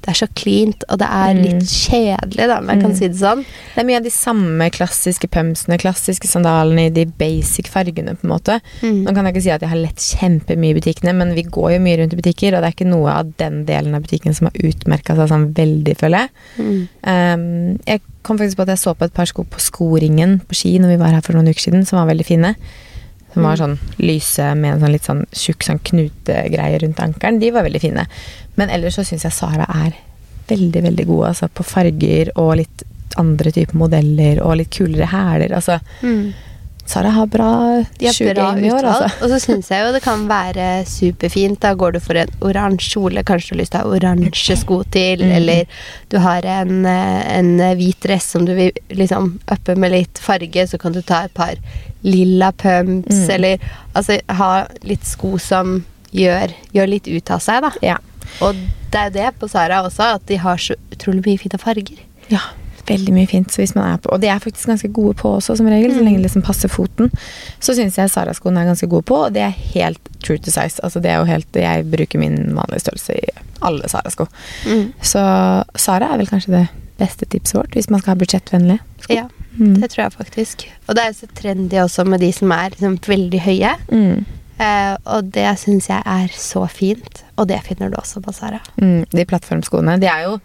Det er så cleant, og det er Mm. litt kjedelig, da, om jeg kan Mm. si det sånn. Det er mye av de samme klassiske pumpsene, klassiske sandalene i de basic fargene, på en måte. Mm. Nå kan jeg ikke si at jeg har lett kjempemye i butikkene, men vi går jo mye rundt i butikker, og det er ikke noe av den delen av butikken som har utmerka seg sånn veldig, føler jeg. Mm. Um, jeg kom faktisk på at jeg så på et par sko på Skoringen på Ski når vi var her for noen uker siden, som var veldig fine. Som var Mm. sånn lyse med en sånn litt sånn tjukk sånn knutegreie rundt ankelen. De var veldig fine. Men ellers så syns jeg Sara er veldig, veldig god altså, på farger og litt andre typer modeller og litt kulere hæler. Altså, Mm. Sara har bra De har shoe bra game i år, altså. Og så syns jeg jo det kan være superfint. Da går du for en oransje kjole, kanskje du har lyst til å ha oransje sko til, Mm. eller du har en, eh, en hvit dress som du vil liksom uppe med litt farge, så kan du ta et par lilla pumps, Mm. eller altså ha litt sko som gjør, gjør litt ut av seg, da. Ja. Og det er jo det på Sara også, at de har så utrolig mye fine farger. Ja, veldig mye fint. Så hvis man er på, og de er faktisk ganske gode på også, som regel. Så Mm. lenge det liksom passer foten. Så syns jeg Sara-skoene er ganske gode på, og det er helt true to size. Altså det er jo helt, Jeg bruker min vanlige størrelse i alle Sara-sko. Mm. Så Sara er vel kanskje det beste tipset vårt, hvis man skal ha budsjettvennlige sko. Ja, Mm. det tror jeg faktisk. Og det er jo så trendy også med de som er liksom veldig høye. Mm. Uh, og det syns jeg er så fint. Og det finner du også på Sara. Mm. De plattformskoene, de er jo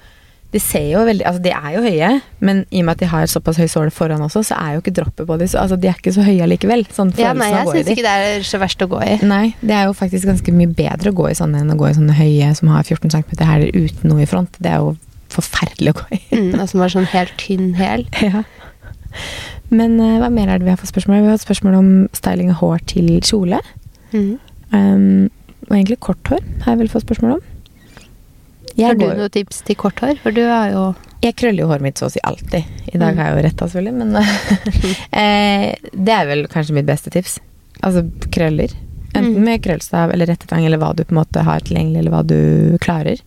de ser jo veldig, altså de er jo høye, men i og med at de har såpass høy såle foran også, så er jo ikke droppet på de, så altså de er ikke så høye allikevel. Sånn Ja, nei, jeg syns ikke det er så verst å gå i. Nei, det er jo faktisk ganske mye bedre å gå i sånne enn å gå i sånne høye som har 14 cm hæler uten noe i front. Det er jo forferdelig å gå i. Mm, og som har sånn helt tynn hæl. Ja. Men uh, hva mer er det vi har fått spørsmål om? Vi har hatt spørsmål om styling av hår til kjole. Mm. Um, og egentlig kort hår har jeg vel fått spørsmål om. Har du går- noen tips til kort hår? For du har jo Jeg krøller jo håret mitt så å si alltid. I dag Mm. har jeg jo retta, selvfølgelig, men uh, Det er vel kanskje mitt beste tips. Altså krøller. Enten Mm. med krøllstav eller rettetang, eller hva du på en måte har tilgjengelig, eller hva du klarer.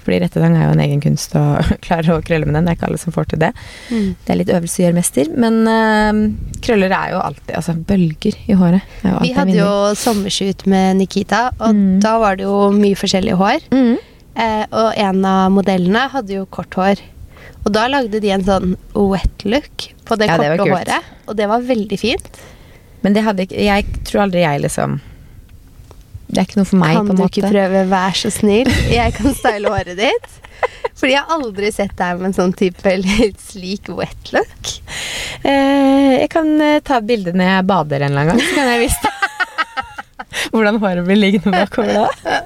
Fordi rettetang er jo en egen kunst å klare å krølle med den. Det er ikke alle som får til det. mm. Det er litt øvelse gjør mester. Men eh, krøller er jo alltid Altså bølger i håret. er jo Vi alltid hadde jo sommershoot med Nikita, og Mm. da var det jo mye forskjellig hår. mm. Eh, og en av modellene hadde jo kort hår. Og da lagde de en sånn wet look på det Ja, korte det håret. Og det var veldig fint. Men det hadde ikke Jeg tror aldri jeg liksom Det er ikke noe for meg, kan du måte. ikke prøve, vær så snill? Jeg kan style håret ditt. Fordi jeg har aldri sett deg med en sånn type litt slik wet look. Eh, jeg kan eh, ta et bilde når jeg bader en eller annen gang, så kan jeg vise hvordan håret blir liggende bakover da.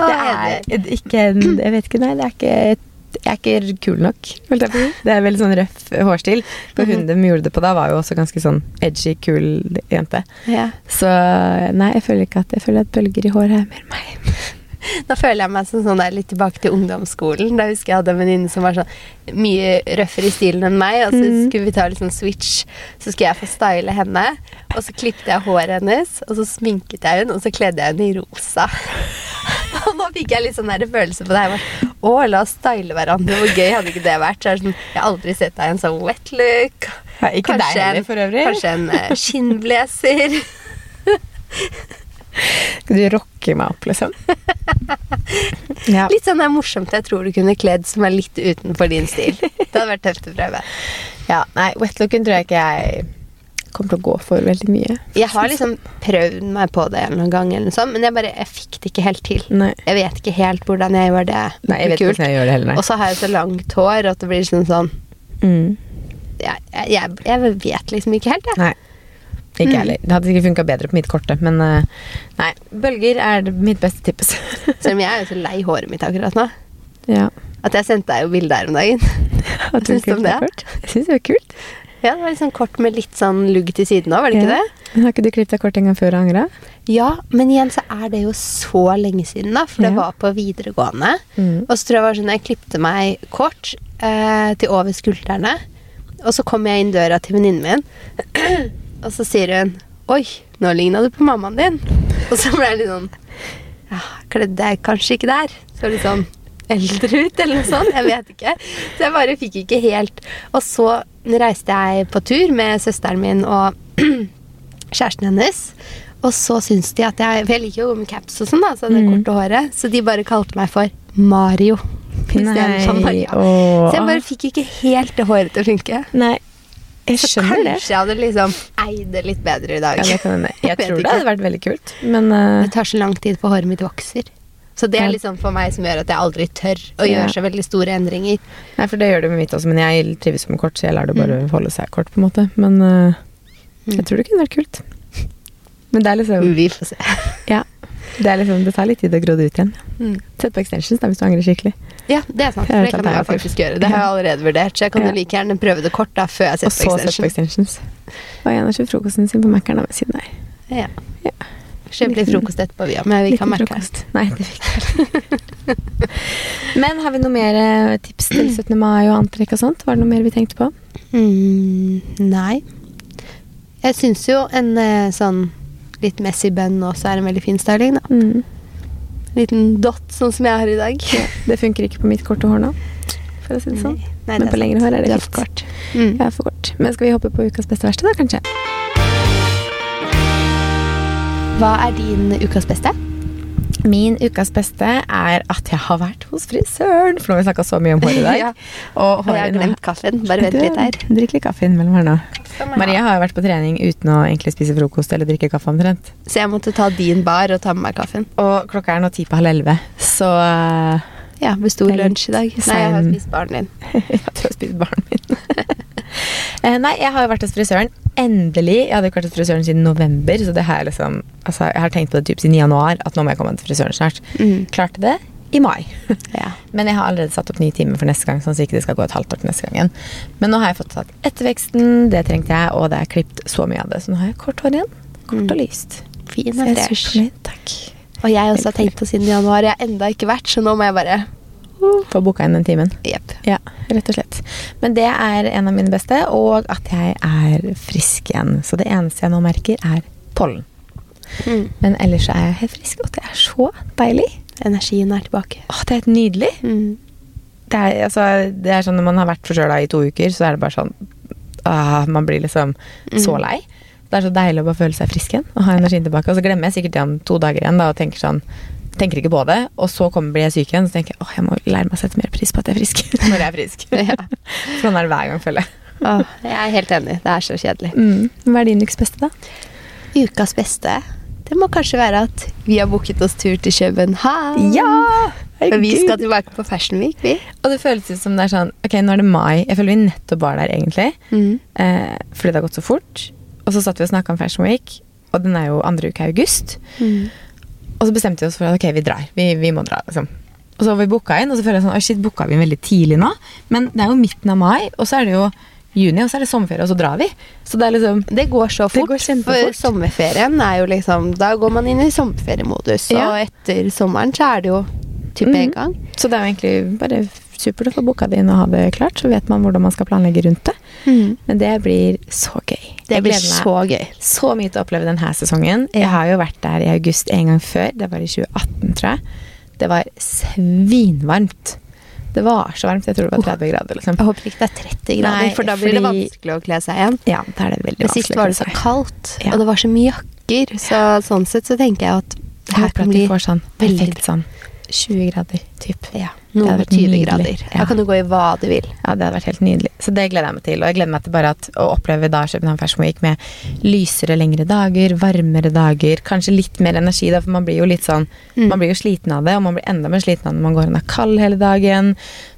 Det er ikke en Jeg vet ikke, nei. Det er ikke jeg er ikke kul nok. Det er veldig sånn røff hårstil. For hun de gjorde det på da, var jo også ganske sånn edgy, kul jente. Ja. Så nei, jeg føler ikke at Jeg føler at bølger i håret er mer meg. Da føler jeg meg som sånn der litt tilbake til ungdomsskolen. Da husker jeg hadde en venninne som var sånn mye røffere i stilen enn meg. Og så Mhm. skulle vi ta litt sånn switch. Så skulle jeg få style henne. Og så klippet jeg håret hennes, og så sminket jeg henne, og så kledde jeg henne i rosa. Og nå fikk jeg litt sånn der følelse på det. her. Å, la oss style hverandre. Hvor gøy hadde ikke det vært? Så er det sånn, jeg har aldri sett deg i en sånn wet look. Ja, ikke Kanskje deg heller, for øvrig. Kanskje en uh, skinnblazer. Skal du rocke meg opp, liksom? ja. Litt sånn er morsomt jeg tror du kunne kledd som er litt utenfor din stil. Det hadde vært tøft å prøve. ja. Nei, wetlooken tror jeg ikke jeg kommer til å gå for veldig mye. Jeg har liksom prøvd meg på det en gang, sånt, men jeg bare jeg fikk det ikke helt til. Nei. Jeg vet ikke helt hvordan jeg gjør det. Nei, jeg vet ikke hvordan jeg gjør det heller. Og så har jeg så langt hår at det blir sånn sånn Mm. jeg, jeg, jeg vet liksom ikke helt, jeg. Nei. Ikke heller. Det hadde sikkert funka bedre på mitt korte, men eh, nei. Bølger er mitt beste tips. Selv om jeg er jo så lei håret mitt akkurat nå. ja. At jeg sendte deg jo bilde her om dagen. Hva syns du om det? Jeg syns det var kult. Ja, det var litt sånn kort med litt sånn lugg til siden òg, var det ikke Ja. det? Men har ikke du klippet deg kort en gang før og angra? Ja, men igjen så er det jo så lenge siden, da. For det Ja. var på videregående. Mm. Og så tror jeg var sånn jeg klippte meg kort eh, til over skuldrene. Og så kom jeg inn døra til venninnen min, og så sier hun Oi, nå ligna du på mammaen din. Og så ble jeg litt sånn Ja, kledde jeg kanskje ikke der. Så litt sånn eldre ut, eller noe sånt. Jeg vet ikke. Så jeg bare fikk ikke helt Og så reiste jeg på tur med søsteren min og kjæresten hennes. Og så syns de at jeg For jeg liker jo med caps og sånn, da, så det Mm. korte håret. Så de bare kalte meg for Mario. Nei, sånn åh. Så jeg bare fikk ikke helt det håret til å funke. Nei, jeg Så kanskje det. jeg hadde liksom eid det litt bedre i dag. Ja, jeg. Jeg tror det hadde vært veldig kult, men uh... Det tar så lang tid for håret mitt vokser. Så det er liksom for meg som gjør at jeg aldri tør å gjøre så veldig store endringer. Nei, for det gjør det med mitt også, men jeg trives med kort, så jeg lar det bare holde seg kort, på en måte. Men uh, jeg tror det kunne vært kult. Men det er liksom Vi får se. Ja. Det, er liksom, det tar litt tid å gro det ut igjen. Mm. Sett på extensions da, hvis du angrer skikkelig. Ja, det er sant. Det For det kan jeg faktisk gjøre. Det har jeg allerede vurdert. Så jeg kan Ja. jo like gjerne prøve det kort da før jeg setter på extensions. Og så sett på extensions. Og jeg har kjøpt frokosten sin på Mækkern ved siden av. Ja. Ja. Kjøp litt frokost etterpå, vi òg, men vi kan merke frokost. Nei, det ikke. Men har vi noe mer eh, tips til 17. mai og antrekk og sånt? Var det noe mer vi tenkte på? Mm, nei. Jeg syns jo en eh, sånn litt messy bønn også er en veldig fin styling, da. Mm. Liten dott, sånn som jeg har i dag. Det funker ikke på mitt korte hår nå, for å si det sånn. Nei, nei, Men på lengre hår er det det er for kort. Mm. Jeg er for kort. Men skal vi hoppe på ukas beste verste, da, kanskje? Hva er din ukas beste? Min ukas beste er at jeg har vært hos frisøren. For nå har vi snakka så mye om hår i dag. Ja. Og Og jeg har glemt kaffen. Bare vent litt her. Drikk litt kaffe innimellom her nå. Maria har jo vært på trening uten å egentlig spise frokost eller drikke kaffe omtrent. Så jeg måtte ta din bar og ta med meg kaffen. Og klokka er nå ti på halv elleve, så Ja, besto lunsj i dag. Nei, jeg har spist baren din. tror jeg har spist baren min. Eh, Nei, jeg har jo vært hos frisøren. Endelig. Jeg hadde ikke vært hos frisøren siden november, så det har jeg liksom Altså, jeg har tenkt på det typ siden januar, at nå må jeg komme til frisøren snart. Mm. Klarte det i mai. Ja. Men jeg har allerede satt opp ny time for neste gang, sånn at ikke det skal gå et halvt år til neste gang igjen. Men nå har jeg fått tatt etterveksten, det trengte jeg, og det er klippet så mye av det. Så nå har jeg kort hår igjen. Kort Mm. og lyst. Fin Så og fresh. Takk. Og jeg også har tenkt på siden januar. Jeg har enda ikke vært, så nå må jeg bare Få booka inn den timen. Yep. Ja, rett og slett. Men det er en av mine beste, og at jeg er frisk igjen. Så det eneste jeg nå merker, er pollen. Mm. Men ellers så er jeg helt frisk, og det er så deilig. Energien er tilbake. Åh, det er helt nydelig. Mm. Det er, altså, det er sånn når man har vært forkjøla i to uker, så er det bare sånn ah, Man blir liksom så Mm. lei. Det er så deilig å bare føle seg frisk igjen og ha energien tilbake. Og så glemmer jeg sikkert det om to dager igjen da, og tenker sånn Tenker ikke på det, og så kommer, blir jeg syk igjen, så tenker jeg åh, jeg må lære meg å sette mer pris på at jeg er frisk. Når jeg er frisk. Ja. Sånn er det hver gang, føler jeg. Åh, jeg er helt enig. Det er så kjedelig. Mm. Hva er din ukes beste, da? Ukas beste Det må kanskje være at vi har booket oss tur til København. For vi skal tilbake på Fashion Week, vi. Og det føles ut som det er sånn Ok, nå er det mai. Jeg føler vi nettopp var der, egentlig. Eh, fordi det har gått så fort. Og så satt vi og snakka om Fashion Week, og den er jo andre uke i august. Og så bestemte vi oss for at ok, vi drar. Vi, vi må dra, liksom. Og så har vi booka inn, og så føler jeg sånn oh shit, booka vi veldig tidlig nå? Men det er jo midten av mai, og så er det jo juni, og så er det sommerferie, og så drar vi. Så det liksom Det går så Det fort. går. For sommerferien er jo liksom Da går man inn i sommerferiemodus. Ja. Og etter sommeren så er det jo type en Mhm. gang. Så det er jo egentlig bare supert å få booka det inn og ha det klart, så vet man hvordan man skal planlegge rundt det. Men det blir så gøy. Det blir så gøy. så mye til å oppleve denne sesongen. Jeg har jo vært der i august en gang før. Det var i 2018, tror jeg. Det var svinvarmt. Det var så varmt. Jeg tror det var 30 grader, liksom. Jeg håper ikke det er 30 grader, Nei, for da blir det vanskelig å kle seg igjen. Ja, da er det veldig Men vanskelig. sist var det så kaldt, Ja. og det var så mye jakker. Så sånn sett så tenker jeg at det Jeg her håper kan bli får sånn veldig sånn 20 grader, typ. Ja. Det hadde vært 20 nydelig. grader. Da kan du gå i hva du vil. Ja, det hadde vært helt nydelig. Så det gleder jeg meg til. Og jeg gleder meg til bare at, å oppleve da København Fashion Week med lysere, lengre dager, varmere dager, kanskje litt mer energi, da, for man blir jo litt sånn Mm. Man blir jo sliten av det, og man blir enda mer sliten av det når man går er kald hele dagen,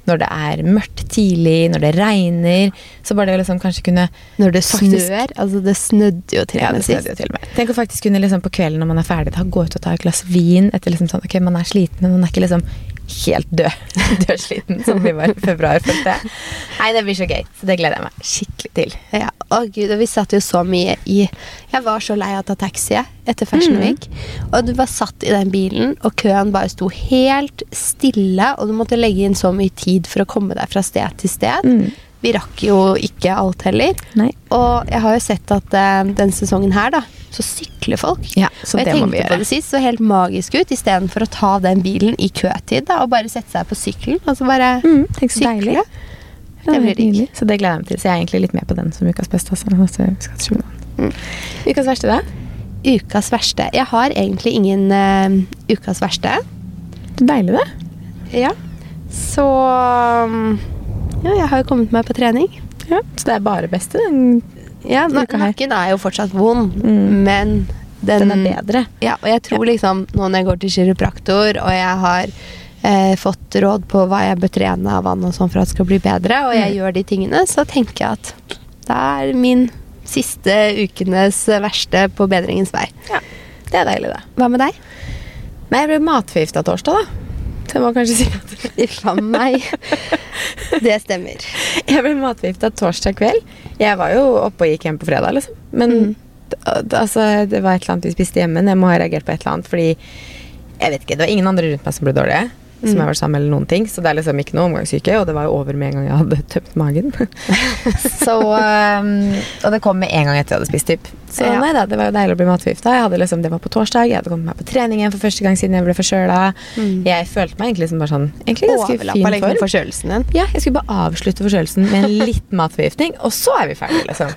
når det er mørkt tidlig, når det regner. Så bare det å liksom kanskje kunne Når det Faktisk. snør. Altså, det snødde jo til og med sist. Tenk å faktisk kunne liksom på kvelden når man er ferdig, da, gå ut og ta et glass vin etter liksom sånn Ok, man er sliten, men man er ikke liksom helt død. Dødsliten, som vi var i februar, følte jeg. Nei, det blir så gøy. Så det gleder jeg meg skikkelig til. Ja, å gud, og vi satt jo så mye i Jeg var så lei av å ta taxi etter Fashion Week. Mm. Og du var satt i den bilen, og køen bare sto helt stille. Og du måtte legge inn så mye tid for å komme deg fra sted til sted. Mm. Vi rakk jo ikke alt heller. Nei. Og jeg har jo sett at uh, den sesongen her, da, så sykler folk. Ja, så og jeg tenkte på det sist, så helt magisk ut, istedenfor å ta den bilen i køtid da, og bare sette seg på sykkelen. Og så bare Mm, sykle. deilig. Det blir nydelig. Så det gleder jeg meg til. Så jeg er egentlig litt med på den som ukas beste. Altså. Mm. Ukas verste, da? Ukas verste. Jeg har egentlig ingen uh, ukas verste. Det er Deilig, det. Ja. Så um, Ja, jeg har jo kommet meg på trening. Ja, så det er bare beste den Ja. Nakken er jo fortsatt vond, Mm. men den, Den er bedre. Ja, og jeg tror liksom nå når jeg går til kiropraktor, og jeg har eh, fått råd på hva jeg bør trene av vann og sånn for at det skal bli bedre, og jeg Mm. gjør de tingene, så tenker jeg at det er min siste ukenes verste på bedringens vei. Ja, det er deilig, det. Hva med deg? Nei, jeg ble matforgifta torsdag, da. Jeg må kanskje si at Uff a meg. Det stemmer. jeg ble matforgifta torsdag kveld. Jeg var jo oppe og gikk hjem på fredag, liksom. Men Mm. altså, det var et eller annet vi spiste hjemme. Jeg må ha reagert på et eller annet, fordi jeg vet ikke, det var ingen andre rundt meg som ble dårlige. Som jeg har vært sammen med, eller noen ting Så det er liksom ikke noe omgangssyke. Og det var jo over med en gang jeg hadde tømt magen. så, um, og det kom med en gang etter jeg hadde spist, typ. Så Ja. nei da, det var jo deilig å bli matforgifta. Liksom, det var på torsdag, jeg hadde kommet meg på trening igjen for første gang siden jeg ble forkjøla. Mm. Jeg følte meg egentlig som bare sånn Egentlig ganske Overlappa fin liksom form. forkjølelsen din. Ja, jeg skulle bare avslutte forkjølelsen med en litt matforgiftning, og så er vi ferdige, liksom.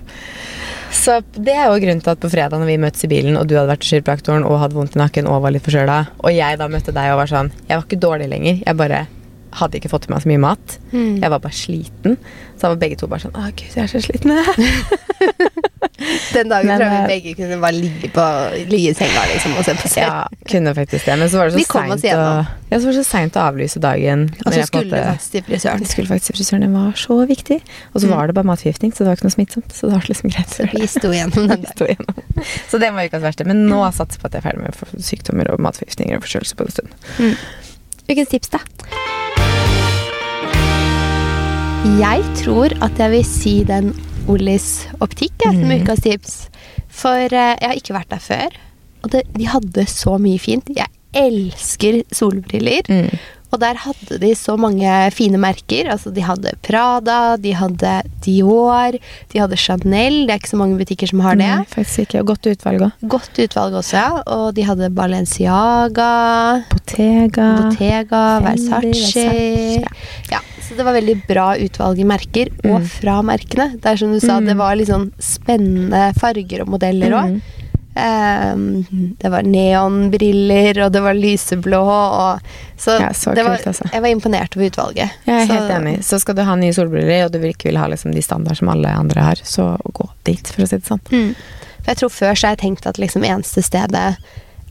Så det er jo grunnen til at på fredag når vi møttes i bilen, og du hadde vært til kiropraktoren og hadde vondt i nakken og var litt forkjøla, og jeg da møtte deg og var sånn Jeg var ikke dårlig lenger, jeg bare hadde ikke fått i meg så mye mat. Mm. Jeg var bare sliten. Så da var begge to bare sånn Å, gud, jeg er så sliten. Den dagen Men, tror jeg eh, vi begge kunne bare ligge, på, ligge i senga liksom, og se på serien. ja, kunne faktisk det. Men så var det så seint å, ja, så var det så å avlyse dagen. Og så skulle du faktisk til frisøren. Jeg skulle faktisk til frisøren. Det var så viktig. Og så Mm. var det bare matforgiftning, så det var ikke noe smittsomt. Så det var liksom greit. Så vi sto gjennom den igjennom. Så det var ukas verste. Men nå satser jeg på at jeg er ferdig med sykdommer og matforgiftninger og forkjølelse på en stund. Mm. Ukens tips, da? Jeg tror at jeg vil si den Ollis optikk jeg, som Mm. ukas tips. For eh, jeg har ikke vært der før. Og det, de hadde så mye fint. Jeg elsker solbriller. Mm. Og der hadde de så mange fine merker. Altså, de hadde Prada, de hadde Dior, de hadde Chanel. Det er ikke så mange butikker som har det. Nei, faktisk ikke. Og godt utvalg òg. Godt utvalg også, ja. Og de hadde Balenciaga, Bottega. Bottega. Versace. Ja, så det var veldig bra utvalg i merker, og Mm. fra merkene. Det er som du sa, Mm. det var litt sånn spennende farger og modeller òg. Mm. Det var neonbriller, og det var lyseblå, og Så, Ja, så det var, kult, altså. jeg var imponert over utvalget. Jeg er så, helt enig. Så skal du ha nye solbriller, og du vil ikke vil ha liksom de standard som alle andre har, så gå dit, for å si det sånn. Mm. For jeg tror før så har jeg tenkt at liksom eneste stedet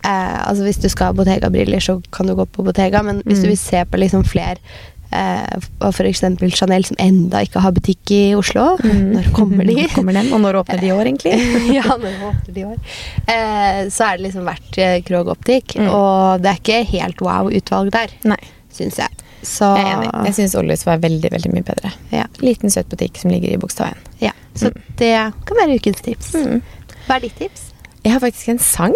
eh, Altså Hvis du skal ha Bottega-briller, så kan du gå på Bottega, men hvis Mm. du vil se på liksom fler eh, og f.eks. Chanel, som enda ikke har butikk i Oslo. Når kommer de? Når kommer den? Og når åpner de i år, egentlig? ja, når åpner de i år? Eh, så er det liksom vært eh, Krog Optik, Mm. og det er ikke helt wow utvalg der, syns jeg. Så jeg er enig. Jeg syns Ollis var veldig, veldig mye bedre. ja, Liten, søt butikk som ligger i Bogstadveien. ja. Så det kan være ukens tips. Mm. Hva er ditt tips? Jeg har faktisk en sang.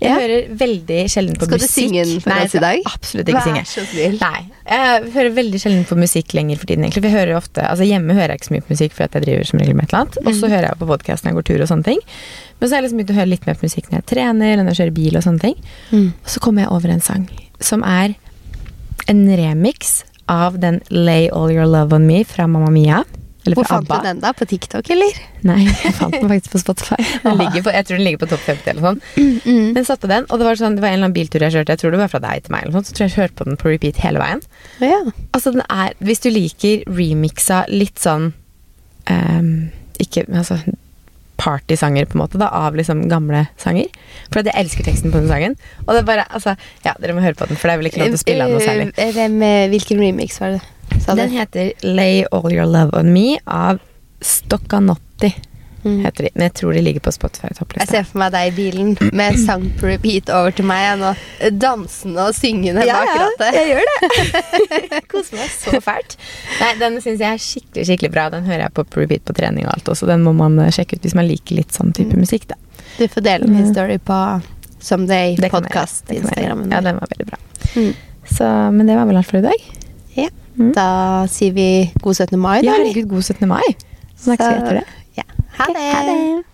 Jeg Ja. hører veldig sjelden på Skal du musikk. synge den for Nei, oss i dag? Absolutt ikke synge. Vær. Nei, Jeg hører veldig sjelden på musikk lenger for tiden. egentlig. For jeg hører ofte, altså Hjemme hører jeg ikke så mye på musikk, for jeg driver som regel med et eller annet. Og så Mm. hører jeg på podkast når jeg går tur og sånne ting. Men så har jeg liksom begynt å høre litt mer på musikk når jeg trener, eller når jeg kjører bil og sånne ting. Mm. Og så kommer jeg over en sang som er en remix av den Lay All Your Love On Me fra Mamma Mia. Hvor fant du den da? På TikTok, eller? Nei, jeg fant den faktisk på Spotify. Den på, jeg tror den ligger på topp 50 eller sånn. Mm. Den satte den, og det var, sånn, det var en eller annen biltur jeg kjørte. Jeg tror det var fra deg til meg. eller sånt, Så tror jeg jeg hørte på den på repeat hele veien. Ja. Altså den er, Hvis du liker remixa litt sånn um, Ikke altså partysanger, på en måte, da, av liksom gamle sanger. For jeg elsker teksten på den sangen. Og det er bare, altså, ja, Dere må høre på den, for det er vel ikke lov til å spille av noe særlig. Eh, Hvem, eh, hvilken remix var det? Den heter Lay All Your Love On Me av Stoccanotti. Mm. Heter de. Men jeg tror de ligger på Spotify Jeg ser for meg deg i bilen med sang på repeat over til meg. Nå. Dansende og syngende Ja, bak ja, jeg gjør det. Koser meg så fælt. Nei, Den syns jeg er skikkelig skikkelig bra. Den hører jeg på repeat på trening og alt også. Den må man eh, sjekke ut hvis man liker litt sånn type musikk. da. Du får dele min story på Someday Det kan jeg podcast gjøre. Det kan jeg gjøre. Instagrammen. Ja, den var veldig bra. Mm. Så, men det var vel alt for i dag. Ja. Mm. Da sier vi god 17. mai, da. Ja, herregud, god 17. mai. Snakkes vi etter det. Ja. Ha det. Okay, Ha det.